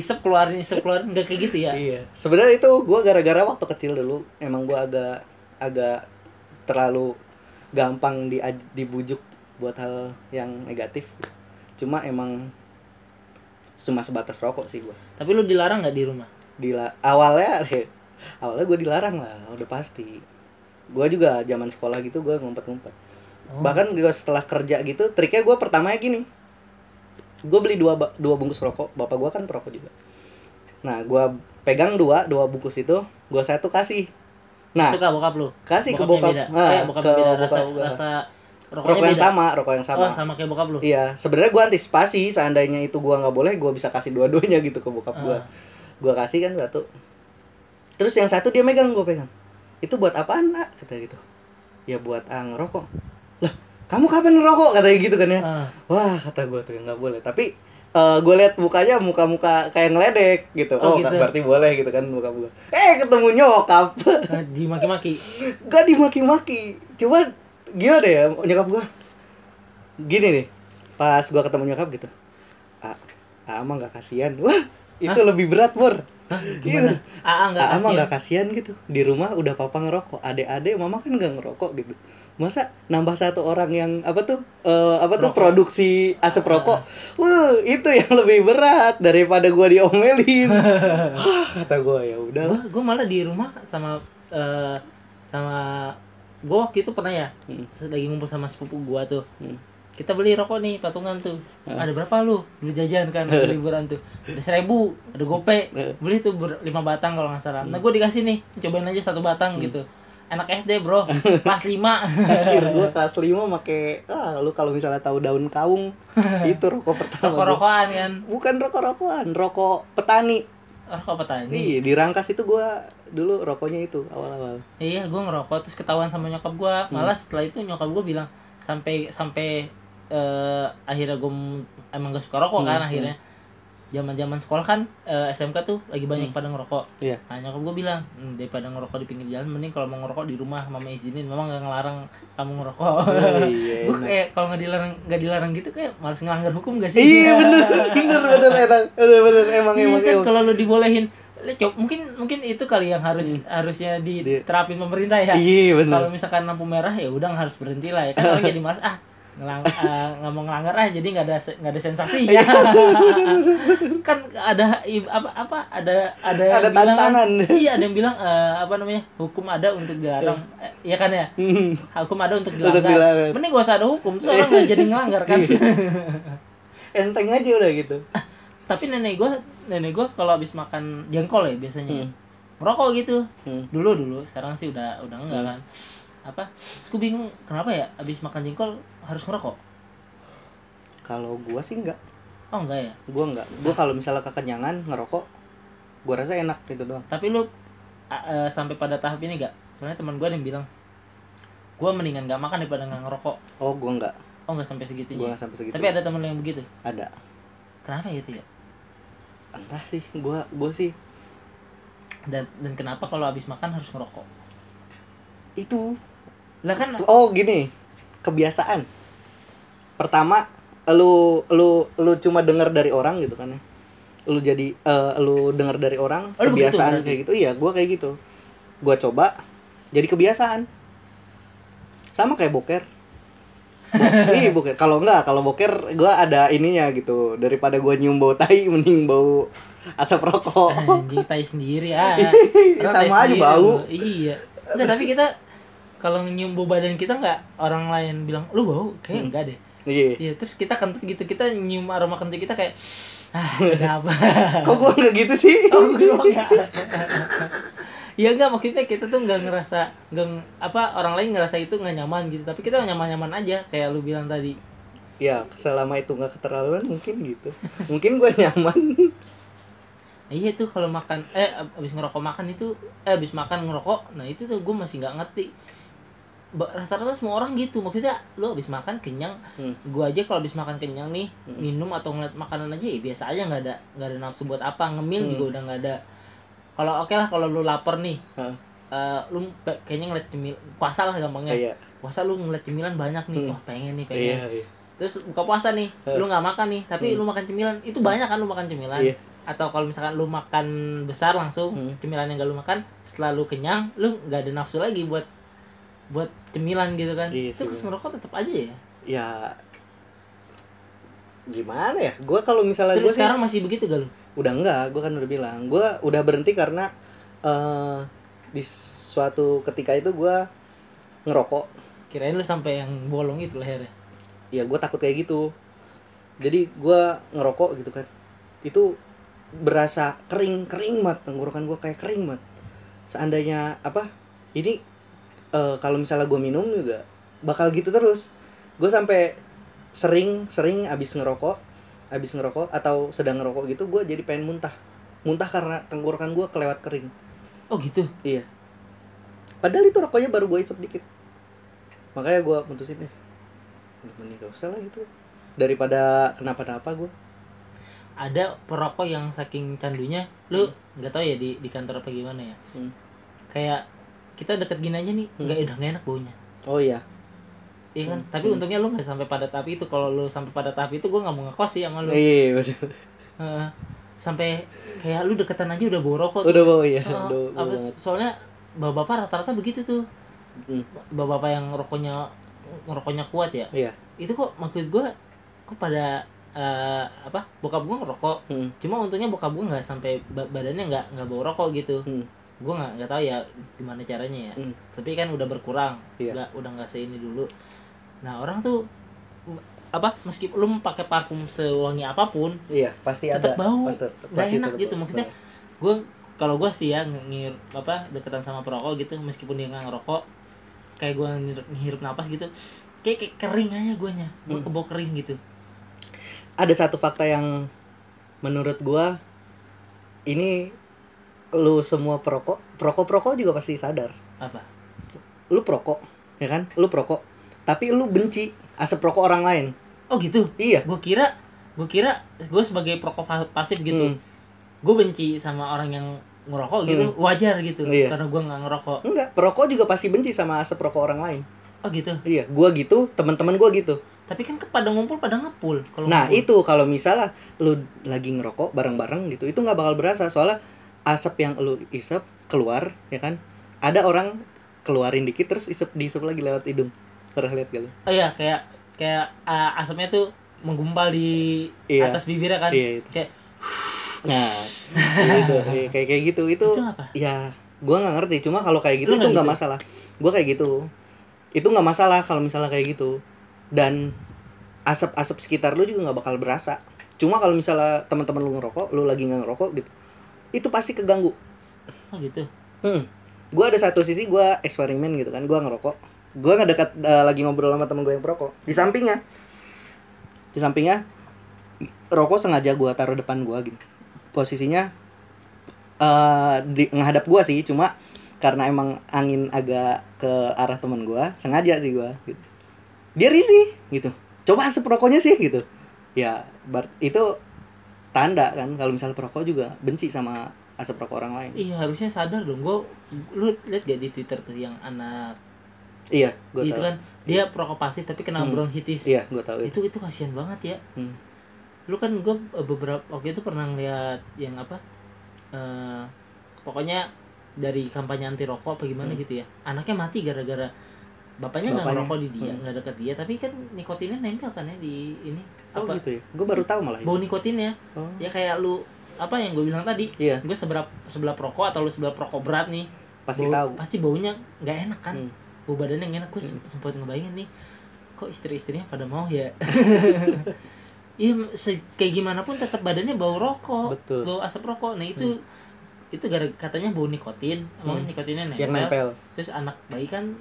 isep keluarin isep keluarin nggak kayak gitu ya?
Iya. Sebenarnya itu gua gara-gara waktu kecil dulu emang gua agak agak terlalu gampang di dibujuk buat hal yang negatif. Cuma emang cuma sebatas rokok sih gua.
Tapi lu dilarang nggak di rumah
Dila awalnya awalnya gue dilarang lah udah pasti. Gue juga zaman sekolah gitu gue ngumpet-ngumpet.
Oh.
bahkan gue setelah kerja gitu triknya gue pertamanya gini. Gue beli dua dua bungkus rokok bapak gue kan perokok juga. Nah gue pegang dua dua bungkus itu gue satu kasih. Nah
suka bokap lu?
kasih ke
Bokapnya
bokap.
beda.
nah,
eh, bokapnya
ke
beda
bokap
rasa
gua.
rasa
rokok yang
beda?
sama rokok yang sama.
Oh sama kayak bokap lu?
Iya sebenarnya gue antisipasi seandainya itu gue nggak boleh gue bisa kasih dua-duanya gitu ke bokap gue
Ah.
Gue kasih kan satu. Terus yang satu dia megang gue pegang. Itu buat apaan nak? Kata gitu. Ya buat ah, ngerokok. Lah kamu kapan ngerokok? Katanya gitu kan ya.
Ah.
wah kata gue tuh nggak boleh. Tapi eh gue lihat mukanya muka-muka kayak ngeledek gitu.
Oh,
oh,
gitu.
berarti boleh gitu kan muka gue eh ketemu nyokap.
Nah, dimaki-maki.
Gak dimaki-maki. Cuma gimana ya nyokap gue gini nih. Pas gue ketemu nyokap gitu. Ah ah emang gak kasihan. Wah itu lebih berat bor
Hah, gimana? Aa nggak
ah
kasihan
gak kasihan. gitu. Di rumah udah papa ngerokok adek-adek mama kan gak ngerokok gitu. Masa nambah satu orang yang apa tuh eh, apa tuh
Rokok.
produksi asap rokok. Wuh, itu yang lebih berat daripada gua diomelin. Wah, kata gua ya udah
Gua gua malah di rumah sama eh, sama gua waktu itu pernah ya
Hmm.
lagi ngumpul sama sepupu gua tuh.
Hmm.
Kita beli rokok nih patungan tuh. Ada berapa lu? Beli jajan kan liburan tuh. Ada seribu, ada gope. Beli tuh ber- lima batang kalau nggak salah. Nah gua dikasih nih, cobain aja satu batang gitu. Enak SD bro, pas lima.
Akhir gua kelas 5 make ah lu kalau misalnya tahu daun kaung itu rokok pertama gua.
Rokok-rokokan kan.
bukan rokok-rokokan rokok petani
Rokok petani.
Iya, di Rangkas itu gua dulu rokoknya itu awal-awal.
Iya, gue ngerokok terus ketahuan sama nyokap gue. Malah setelah itu nyokap gue bilang sampai sampai eh, akhirnya gue emang gak suka rokok kan akhirnya. Zaman-zaman sekolah kan eh, SMK tuh lagi banyak pada ngerokok.
Iya.
Nah nyokap gue bilang "Hmm, daripada ngerokok di pinggir jalan mending kalau mau ngerokok di rumah mama izinin memang gak ngelarang kamu ngerokok.
iya,
gue kayak kalau nggak dilarang nggak dilarang gitu kayak malas ngelanggar hukum gak sih?
Iya bener bener bener bener bener emang
Iya
emang
kan
emang.
kalau lu dibolehin coba- mungkin mungkin itu kali yang harus harusnya diterapin pemerintah ya.
Iya bener.
Kalau misalkan lampu merah ya udah harus berhenti lah ya kan orang jadi malas ah ngelang ah, nggak mau ngelanggar ah jadi nggak ada nggak ada sensasi. Kan ada apa apa ada ada yang
Ada
bilang
tantangan.
iya ada yang bilang eh, apa namanya hukum ada untuk dilarang. Eh, iya kan ya?
Hmm.
hukum ada untuk
Untuk
dilanggar.
dilarang.
mending gak usah ada hukum terus orang nggak jadi ngelanggar kan.
Enteng aja udah gitu.
tapi nenek gua nenek gua kalau habis makan jengkol ya biasanya.
Hmm.
ngerokok gitu.
Hmm.
dulu dulu. Sekarang sih udah udah enggak kan apa terus gua bingung kenapa ya habis makan jengkol harus ngerokok
Kalau gua sih enggak.
oh enggak ya
Gua enggak. Gua kalau misalnya kekenyangan ngerokok, gua rasa enak gitu doang.
tapi lu eh, sampai pada tahap ini gak sebenarnya teman gua ada yang bilang gua mendingan gak makan daripada nggak ngerokok
Oh, gua enggak.
oh nggak sampai
Gua
segitunya
enggak sampai segitu.
tapi ada temen lu yang begitu
ada.
kenapa gitu ya
Entah sih, gua gua sih
dan dan kenapa kalau habis makan harus ngerokok
itu
lah kan
Oh gini, kebiasaan. Pertama, lu lu lu cuma dengar dari orang gitu kan ya. Lu jadi eh, lu dengar dari orang
Oh,
kebiasaan
berarti?
kayak gitu. Iya, gua kayak gitu. Gua coba jadi kebiasaan. Sama kayak boker. Bo- Ih, boker. Kalau enggak, kalau boker gua ada ininya gitu. Daripada gua nyium bau tai mending bau asap rokok.
anjing tai sendiri ah Orang
Sama
tai
aja
sendiri,
bau.
iya Nggak, tapi kita kalau nyium bau badan kita nggak orang lain bilang lu bau kayaknya enggak deh
Iya.
Iya, terus kita kentut gitu, kita nyium aroma kentut kita kayak ah, sedap.
Kok gua enggak gitu sih?
oh, gue doang ya. Iya enggak maksudnya kita tuh nggak ngerasa nggak apa orang lain ngerasa itu nggak nyaman gitu, tapi kita nyaman-nyaman aja kayak lu bilang tadi.
Ya, selama itu nggak keterlaluan mungkin gitu. Mungkin gua nyaman.
Nah, iya tuh kalau makan eh abis ngerokok makan itu eh abis makan ngerokok, nah itu tuh gue masih nggak ngerti. Rata-rata semua orang gitu, maksudnya lu abis makan kenyang,
Hmm.
gua aja kalau habis makan kenyang nih minum atau ngeliat makanan aja ya biasa aja nggak ada nggak ada nafsu buat apa ngemil
Hmm.
juga udah nggak ada kalau oke lah kalau lu lapar nih
Hah,
eh, lu pe- kayaknya ngeliat cemil puasa lah gampangnya
Iya.
puasa lu ngeliat cemilan banyak nih
Hmm.
wah pengen nih pengen
Iya, iya.
terus buka puasa nih
Hmm.
lu nggak makan nih tapi lu makan cemilan itu banyak kan lu makan cemilan
Iya.
atau kalau misalkan lu makan besar langsung
Hmm.
cemilan yang gak lu makan setelah lu kenyang lu nggak ada nafsu lagi buat buat cemilan gitu kan
Iya
terus
bener.
ngerokok tetap aja ya
Ya gimana ya? Gua kalau misalnya
terus
gua sih
sekarang masih begitu gak lu
udah enggak, gua kan udah bilang. Gua udah berhenti karena eh di suatu ketika itu gua ngerokok.
kirain lu sampai yang bolong itu lehernya
Ya gua takut kayak gitu. Jadi gua ngerokok gitu kan. Itu berasa kering, kering mat tenggorokan gua kayak kering mat. Seandainya apa? Ini eh, kalau misalnya gue minum juga bakal gitu terus. Gue sampai sering sering abis ngerokok, abis ngerokok atau sedang ngerokok gitu gue jadi pengen muntah. Muntah karena tenggorokan gue kelewat kering.
oh gitu
Iya. Padahal itu rokoknya baru gue isep dikit. Makanya gue putusin deh. Mending gak usah lah gitu. Daripada kenapa-napa gue.
ada perokok yang saking candunya lu nggak tahu ya di di kantor apa gimana ya
Hmm.
kayak kita deket gini aja nih nggak udah nggak enak baunya
Oh iya.
iya kan tapi untungnya lu nggak sampai pada tahap itu kalau lu sampai pada tahap itu gue nggak mau ngekos sih sama lu
Iya, bener.
Heeh. sampai kayak lu deketan aja udah bawa rokok.
Udah bawa ya.
Heeh.
Udah
apa soalnya bapak-bapak rata-rata begitu tuh
Hmm.
bapak-bapak yang rokoknya ngerokoknya kuat ya
Iya.
itu kok maksud gue kok pada eh, apa bokap gue ngerokok
Hmm.
cuma untungnya bokap gue nggak sampai ba- badannya nggak nggak bau rokok gitu
Hmm.
Gue nggak nggak tahu ya gimana caranya ya
Hmm.
tapi kan udah berkurang
Iya.
nggak udah nggak seini dulu nah orang tuh apa meskipun lu pakai parfum sewangi apa pun
Iya, pasti
tetap
ada.
bau
Pasti,
enak
tetap
gitu maksudnya gue kalau gue sih ya ngir apa deketan sama perokok gitu meskipun dia nggak ngerokok kayak gue ngirup napas gitu kayak, kayak kering aja guanya gue
Hmm.
kebau kering gitu
ada satu fakta yang menurut gua ini lu semua perokok perokok perokok juga pasti sadar.
Apa?
Lu perokok ya kan? Lu perokok. Tapi lu benci asap rokok orang lain.
Oh gitu?
Iya.
Gue kira gue kira gue sebagai perokok pasif gitu
Hmm.
gue benci sama orang yang ngerokok gitu wajar gitu
Iya.
karena gue nggak ngerokok.
Enggak perokok juga pasti benci sama asap rokok orang lain.
Oh gitu?
Iya gua gitu teman-teman gua gitu.
Tapi kan pada ngumpul pada ngepul kalau
nah
ngumpul.
itu kalau misalnya lu lagi ngerokok bareng-bareng gitu itu nggak bakal berasa. Soalnya asap yang lu isep keluar ya kan ada orang keluarin dikit terus isep diisep lagi lewat hidung pernah lihat gak lu?
oh iya kayak kayak uh, asapnya tuh menggumpal di
Iya.
atas bibirnya kan
Iya, itu.
kayak
Nah, gitu, iya, kayak kayak gitu itu.
Itu apa?
Ya, gua nggak ngerti. Cuma kalau kayak gitu
Lu
itu
nggak
nggak
gitu?
masalah. Gua kayak gitu. Itu nggak masalah kalau misalnya kayak gitu. Dan asap-asap sekitar lu juga nggak bakal berasa. Cuma kalau misalnya teman-teman lu ngerokok, lu lagi nggak ngerokok gitu, itu pasti keganggu.
oh gitu
Hmm. Gua ada satu sisi gua eksperimen gitu kan, gua ngerokok. Gua ngedekat eh, lagi ngobrol sama temen gue yang perokok. Di sampingnya, di sampingnya rokok sengaja gua taruh depan gua gitu. Posisinya eh di menghadap gua sih, cuma karena emang angin agak ke arah temen gua, sengaja sih gua gitu. Dia risih gitu. Coba asap rokoknya sih gitu. Ya, itu tanda kan kalau misalnya perokok juga benci sama asap rokok orang lain.
iya harusnya sadar dong gue lu lihat gak di twitter tuh yang anak
Iya, gue
itu
tahu.
kan dia perokok pasif tapi kena
Hmm.
bronkitis
Iya, gue tahu itu.
itu itu kasihan banget ya
Hmm.
lu kan gue beberapa waktu itu pernah ngeliat yang apa eh pokoknya dari kampanye anti rokok apa gimana
Hmm.
gitu ya anaknya mati gara-gara bapaknya nggak ngerokok di dia
Hmm.
nggak deket dia tapi kan nikotinnya nempel kan ya di ini
Oh
apa
gitu ya. Gue baru tahu malah.
bau nikotinnya
Oh.
ya kayak lu apa yang gue bilang tadi
Iya,
gue sebelah sebelah perokok atau lu sebelah perokok berat nih
pasti
bau-
tahu.
pasti baunya nggak enak kan
Hmm.
bau badannya nggak enak gue sempat ngebayangin nih kok istri-istrinya pada mau ya iya kayak gimana pun tetap badannya bau rokok
Betul.
bau asap rokok nah itu itu gara katanya bau nikotin emang
Hmm.
nikotinnya nempel,
Yang nempel.
terus anak bayi kan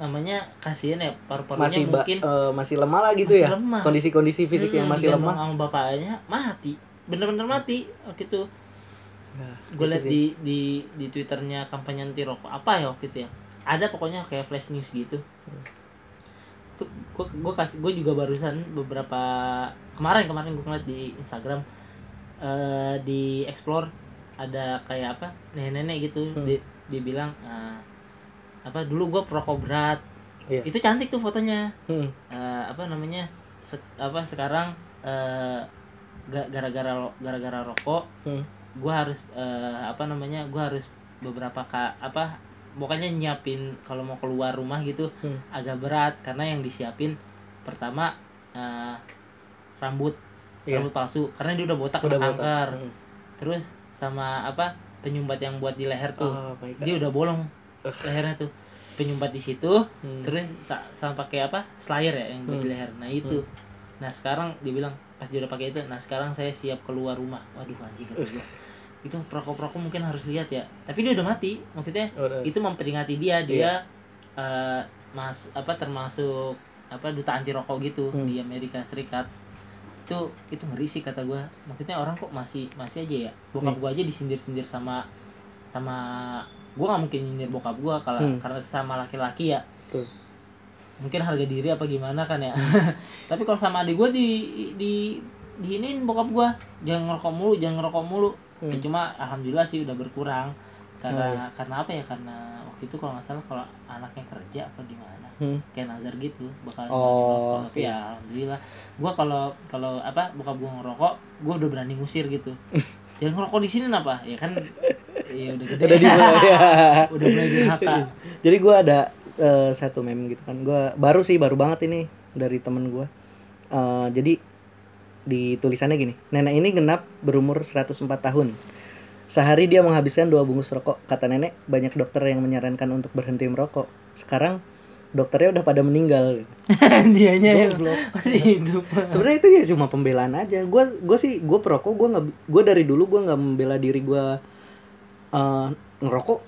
namanya kasihan ya paru-parunya
Masih ba-
mungkin
eh, masih lemah lah gitu
Masih
ya.
lemah.
Kondisi-kondisi fisik yang
hmm,
masih
digendong
lemah.
sama bapaknya mati bener-bener mati waktu itu
Nah,
gue
itu
liat
sih.
di di di twitternya kampanye anti rokok apa ya waktu itu ya ada pokoknya kayak flash news gitu tuh gue gue kasih gue juga barusan beberapa kemarin kemarin gue ngeliat di Instagram eh di explore ada kayak apa nenek-nenek gitu
Hmm.
dia bilang eh, apa dulu gue perokok berat
Iya.
itu cantik tuh fotonya
Hmm.
Eh, apa namanya se- apa sekarang eh, ga- gara-gara gara-gara rokok
Hmm.
gua harus eh, apa namanya gua harus beberapa ka apa pokoknya nyiapin kalau mau keluar rumah gitu
Hmm.
agak berat karena yang disiapin pertama eh, rambut
Iya.
rambut palsu karena dia udah botak
Udah
kanker
Hmm.
terus sama apa penyumbat yang buat di leher tuh
Oh
dia udah bolong
Ugh.
lehernya tuh penyumbat di situ
Hmm.
terus sa- sama pakai apa slayer ya yang buat
Hmm.
leher nah itu nah sekarang dia bilang pas dia udah pakai itu nah sekarang saya siap keluar rumah waduh anjing kata gua. itu perokok perokok mungkin harus lihat ya tapi dia udah mati maksudnya
Udah.
itu memperingati dia dia
Iya.
eh, mas apa termasuk apa duta anti rokok gitu
Hmm.
di Amerika Serikat itu itu ngeri sih kata gua maksudnya orang kok masih masih aja ya bokap
Hmm.
gua aja disindir sindir sama sama gua nggak mungkin nyindir bokap gua kalau
Hmm.
karena sama laki-laki ya
Betul.
mungkin harga diri apa gimana kan ya tapi kalau sama adik gue di di diinin bokap gue jangan ngerokok mulu jangan ngerokok mulu Ya,
Hmm.
cuma alhamdulillah sih udah berkurang
Oh,
karena
iya.
karena apa ya karena waktu itu kalau nggak salah kalau anaknya kerja apa gimana
Hmm.
kayak Nazar gitu bakal
Oh,
ngerokok. tapi
iya.
ya alhamdulillah gue kalau kalau apa bokap gue ngerokok gue udah berani ngusir gitu jangan ngerokok di sini apa ya kan ya udah gede.
Udah di ya.
udah mulai durhaka.
Jadi gue ada eh, satu meme gitu kan. Gue baru sih baru banget ini dari temen gue Eh, jadi di tulisannya gini nenek ini genap berumur 104 tahun. Sehari dia menghabiskan dua bungkus rokok. Kata nenek banyak dokter yang menyarankan untuk berhenti merokok. Sekarang dokternya udah pada meninggal. Gitu.
Dianya yang masih hidup.
sebenarnya itu ya cuma pembelaan aja. Gue gue sih gue perokok gue nggak gue dari dulu gue nggak membela diri gue eh, ngerokok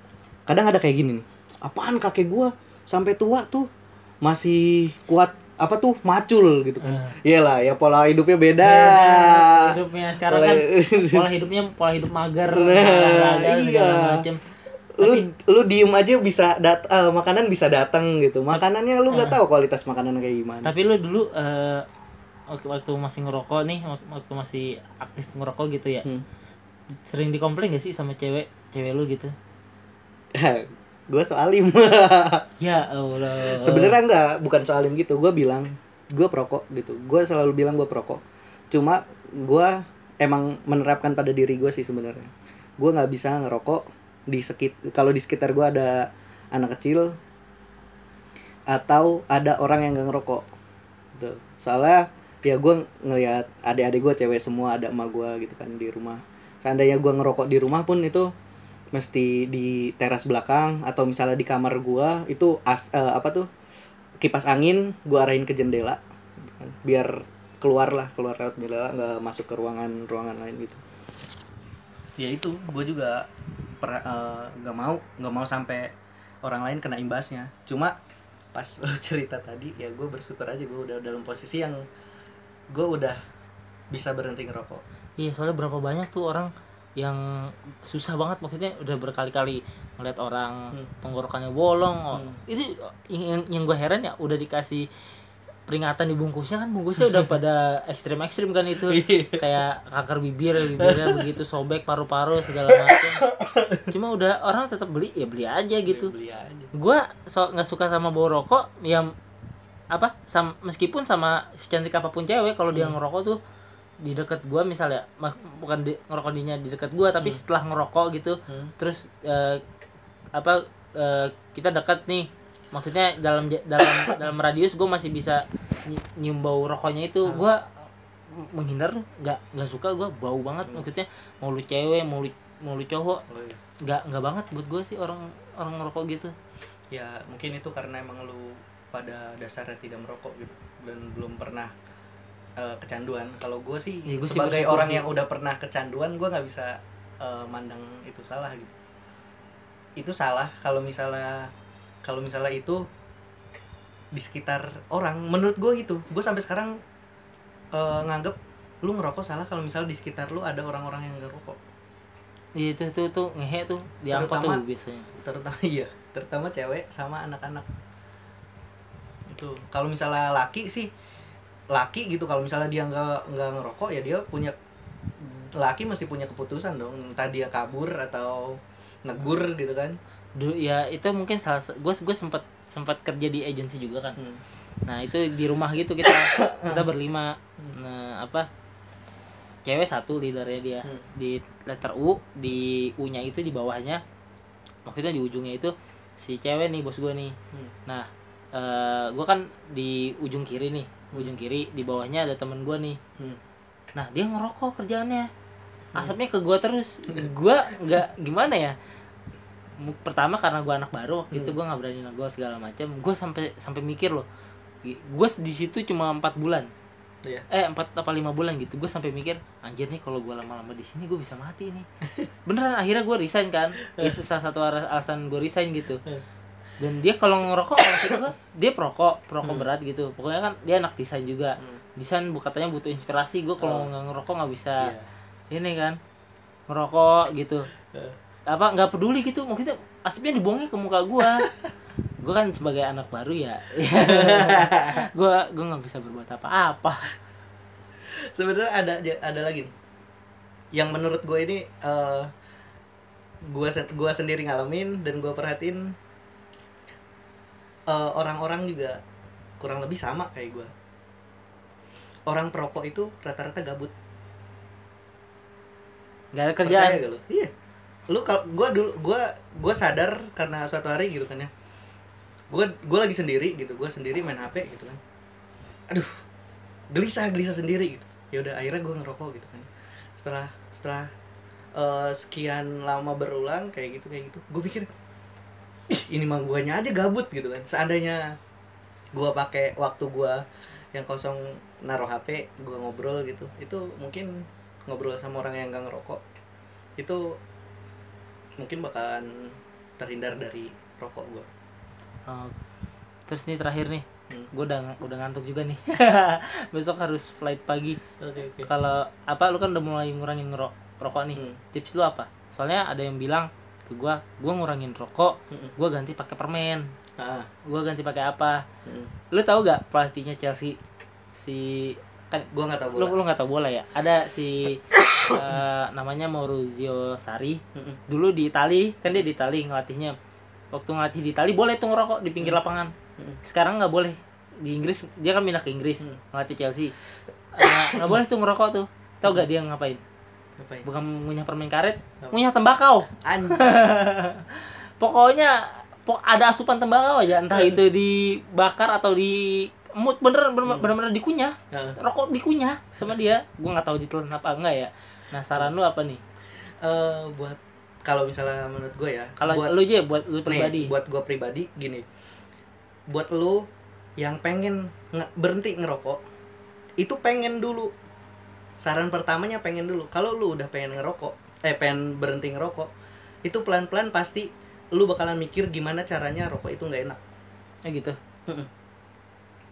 kadang ada kayak gini nih. Apaan kakek gue sampai tua tuh masih kuat apa tuh macul gitu. Kan iyalah ya pola hidupnya beda,
Beda hidupnya. Sekarang
Pola-
kan pola hidupnya pola hidup mager,
Nah, iya.
macem.
lu lu diem aja bisa dat eh, makanan bisa datang gitu. Makanannya lu nggak tahu kualitas makanan kayak gimana.
Tapi lu dulu eh, waktu, masih ngerokok nih, waktu, waktu masih aktif ngerokok gitu ya,
Hmm.
Sering dikomplain gak sih sama cewek, cewek lu gitu?
gue soalim.
Ya Allah.
sebenarnya enggak bukan soalin gitu. Gue bilang gue perokok gitu. Gue selalu bilang gue perokok. Cuma gue emang menerapkan pada diri gue sih sebenarnya. Gue nggak bisa ngerokok di sekit kalau di sekitar gue ada anak kecil atau ada orang yang gak ngerokok. Gitu. Soalnya ya gue ngelihat adik-adik gue cewek semua ada emak gue gitu kan di rumah seandainya gue ngerokok di rumah pun itu mesti di teras belakang atau misalnya di kamar gua itu as eh, apa tuh kipas angin gua arahin ke jendela gitu kan. biar keluar lah keluar lewat jendela nggak masuk ke ruangan ruangan lain gitu. Ya itu gue juga eh, nggak mau nggak mau sampai orang lain kena imbasnya. Cuma pas lo cerita tadi ya gue bersyukur aja gue udah dalam posisi yang gue udah bisa berhenti ngerokok
Iya, soalnya berapa banyak tuh orang yang susah banget maksudnya udah berkali-kali ngeliat orang
Hmm.
tenggorokannya bolong. oh,
Hmm.
Itu yang yang gue heran ya udah dikasih peringatan di bungkusnya kan bungkusnya udah pada ekstrim-ekstrim kan itu
Iya.
kayak kanker bibir bibirnya begitu sobek paru-paru segala macam cuma udah orang tetap beli ya beli aja gitu
beli aja
gua so nggak suka sama bau rokok yang apa sam, meskipun sama secantik apa pun cewek kalau dia ngerokok tuh di dekat gua misalnya mak- bukan di, ngerokok dinya di dekat gua tapi setelah ngerokok gitu
Hmm.
terus eh, apa eh, kita dekat nih. Maksudnya dalam dalam dalam radius gua masih bisa nyi- nyium bau rokoknya itu gua menghindar tuh nggak nggak suka gua bau banget. Maksudnya mau lu cewek mau lu mau lu cowok.
Oh, iya.
nggak nggak banget buat gue sih orang orang ngerokok gitu.
Ya mungkin itu karena emang lu pada dasarnya tidak merokok gitu dan belum pernah eh, kecanduan. Kalau gue sih
Ya, gua sih
sebagai
bersyukur
orang
sih.
yang udah pernah kecanduan gue nggak bisa eh, mandang itu salah gitu. Itu salah kalau misalnya kalau misalnya itu di sekitar orang. Menurut gue gitu. Gue sampai sekarang eh, nganggep lu ngerokok salah kalau misalnya di sekitar lu ada orang-orang yang ngerokok.
Iya, itu itu tuh ngehe tuh. Di angkot tuh
Terutama-
biasanya.
terutama iya. Terutama cewek sama anak-anak. Itu. Kalau misalnya laki sih laki gitu kalau misalnya dia nggak nggak ngerokok ya dia punya laki mesti punya keputusan dong entah dia kabur atau negur gitu kan.
Dulu ya itu mungkin salah gue gue sempat sempat kerja di agensi juga kan.
Hmm.
nah itu di rumah gitu kita kita berlima. Nah apa cewek satu leadernya dia.
Hmm.
di letter U di U nya itu di bawahnya. Maksudnya di ujungnya itu si cewek nih bos gue nih.
Hmm.
nah eh gue kan di ujung kiri nih ujung kiri di bawahnya ada temen gue nih.
Hmm.
nah dia ngerokok kerjaannya. Asapnya ke gua terus. Gua nggak gimana ya? Pertama karena gua anak baru waktu itu gua nggak berani negor segala macam gua sampai sampai mikir loh. Gua di situ cuma empat bulan.
Iya.
eh empat apa lima bulan gitu. Gue sampai mikir anjir nih kalau gue lama-lama di sini gue bisa mati nih. Beneran akhirnya gue resign kan. Itu salah satu ala- alasan gue resign gitu dan dia kalau ngerokok maksud gue dia perokok perokok berat gitu. Pokoknya kan dia anak desain juga.
Hmm.
desain katanya butuh inspirasi. Gue kalau
Oh.
nggak ngerokok nggak bisa
Iya.
ini kan ngerokok gitu. Apa nggak peduli gitu. Maksudnya asapnya dibuangnya ke muka gua. Gua kan sebagai anak baru ya. Gua gua nggak bisa berbuat apa-apa.
Sebenarnya ada ada lagi nih. Yang menurut gue ini eh gue gua sendiri ngalamin dan gue perhatiin eh, orang-orang juga kurang lebih sama kayak gue orang perokok itu rata-rata gabut.
Nggak ada
percaya
kerjaan
gak lu? Iya. Lu kalau gue dulu gue gue sadar karena suatu hari gitu kan ya. Gue gue lagi sendiri gitu gue sendiri main hp gitu kan. Aduh gelisah gelisah sendiri gitu. Ya udah akhirnya gue ngerokok gitu kan. Setelah setelah eh, sekian lama berulang kayak gitu kayak gitu gue pikir ih ini mah guanya aja gabut gitu kan seandainya gue pakai waktu gue yang kosong naruh hp gue ngobrol gitu itu mungkin ngobrol sama orang yang gak ngerokok itu mungkin bakalan terhindar dari rokok gue
Oh. terus nih terakhir nih
Hmm.
gue udah udah ngantuk juga nih besok harus flight pagi
oke oke
kalau apa lu kan udah mulai ngurangin ngerok rokok nih
Hmm.
tips lu apa soalnya ada yang bilang ke gua gua ngurangin rokok
Mm-mm.
gua ganti pakai permen.
Ah.
Gua ganti pakai apa?
Mm.
lu tahu gak pelatihnya Chelsea? Si kan
gue nggak tahu
lu
bola.
lu nggak tahu bola ya? Ada si eh, namanya Maurizio Sarri.
Mm-mm.
dulu di Itali kan dia di Itali ngelatihnya. Waktu ngelatih di Itali boleh tuh ngerokok di pinggir lapangan.
Mm-mm.
sekarang nggak boleh. Di Inggris dia kan pindah ke Inggris
Hmm.
ngelatih Chelsea. Eh, nggak boleh tuh ngerokok tuh. Tau gak dia ngapain
ngapain
bukan ngunyah permen karet
Apa?
ngunyah tembakau. Pokoknya pok ada asupan tembakau aja entah itu dibakar atau di emut bener bener bener, bener dikunyah.
Heeh.
rokok dikunyah sama dia. Gua nggak tahu ditelan apa enggak ya. Nah saran lu apa nih?
Eh, buat kalau misalnya menurut gue ya
kalau
buat
lu aja buat lu
nih,
pribadi.
buat gue pribadi gini. Buat lu yang pengen nge- berhenti ngerokok itu pengen dulu saran pertamanya pengen dulu. Kalau lu udah pengen ngerokok eh pengen berhenti ngerokok itu pelan pelan pasti lu bakalan mikir gimana caranya rokok itu nggak enak.
Ya gitu.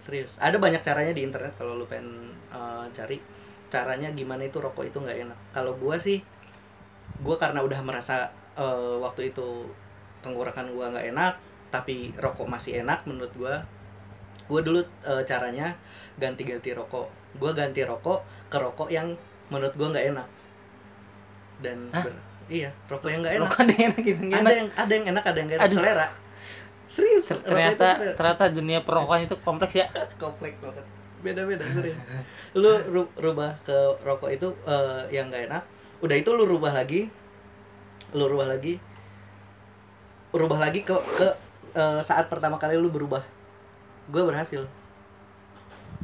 Serius. Ada banyak caranya di internet kalau lu pengen eh, cari caranya gimana itu rokok itu nggak enak. Kalau gua sih gua karena udah merasa eh, waktu itu tenggorokan gua nggak enak tapi rokok masih enak menurut gua gua dulu eh, caranya ganti-ganti rokok gua ganti rokok ke rokok yang menurut gua nggak enak. Dan
Hah?
ber- iya rokok yang nggak enak.
rokok ada yang enak gitu nggak
ada
enak.
yang ada yang enak ada yang enak.
Aduh.
selera. Serius
ternyata
selera.
ternyata dunia perrokokan itu kompleks ya.
Kompleks banget. Beda-beda serius. Lu ru- rubah ke rokok itu eh, yang nggak enak. Udah itu lu rubah lagi. Lu rubah lagi. Rubah lagi ke ke eh, saat pertama kali lu berubah. Gue berhasil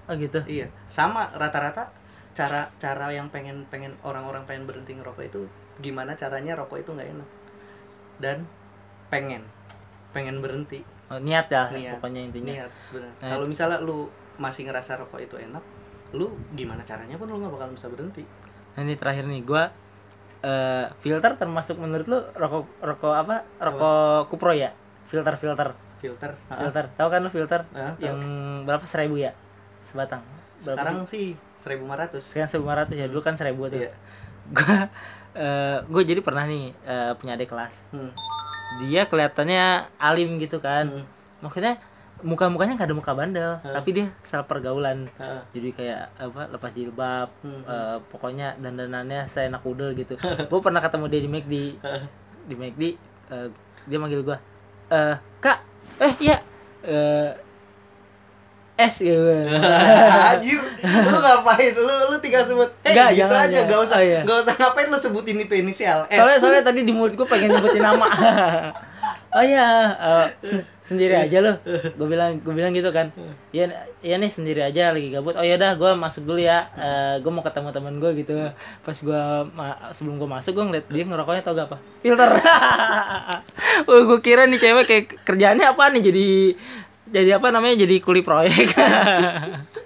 oh gitu.
Iya sama rata-rata cara cara yang pengen pengen orang-orang pengen berhenti ngerokok itu gimana caranya rokok itu nggak enak. Dan pengen pengen berhenti.
Oh, niat ya
Niat.
pokoknya intinya.
niat benar
Nah,
kalau misalnya lu masih ngerasa rokok itu enak lu gimana caranya pun lu nggak bakal bisa berhenti.
Nah, ini terakhir nih gua eh filter termasuk menurut lu rokok rokok apa? Rokok kupro ya? Filter filter.
Filter Ah,
filter tahu kan lu filter?
Ah, tahu.
yang berapa? Seribu ya sebatang berapa
sekarang
sih?
sih 1500
sekarang seribu ya dulu kan seribu tuh
Iya.
gua eh gua jadi pernah nih eh, punya adik kelas
hmm.
dia kelihatannya alim gitu kan
Hmm.
maksudnya muka-mukanya nggak ada muka bandel
Hmm.
tapi dia salah pergaulan
Ah,
jadi kayak apa lepas jilbab
Hmm.
eh, pokoknya dandanannya seenak udel gitu gue pernah ketemu dia di McD di McD eh, dia manggil gue eh kak eh iya eh es gitu.
Anjir, lu ngapain? Lu lu tinggal sebut eh
Nggak,
gitu
jangan,
aja, gak usah
Oh, iya.
gak usah ngapain lu sebutin itu inisial S.
soalnya soalnya tadi di mulut gue pengen nyebutin nama. Oh iya eh, sen- sendiri aja loh gue bilang gue bilang gitu kan. Iya iya nih sendiri aja lagi gabut. Oh ya dah gue masuk dulu ya. Gue mau ketemu teman gue gitu. Pas gue sebelum gue masuk gue ngeliat dia ngerokoknya tau gak apa? Filter. Oh, gue kira nih cewek kayak kerjaannya apa nih? Jadi jadi apa namanya? Jadi kuli proyek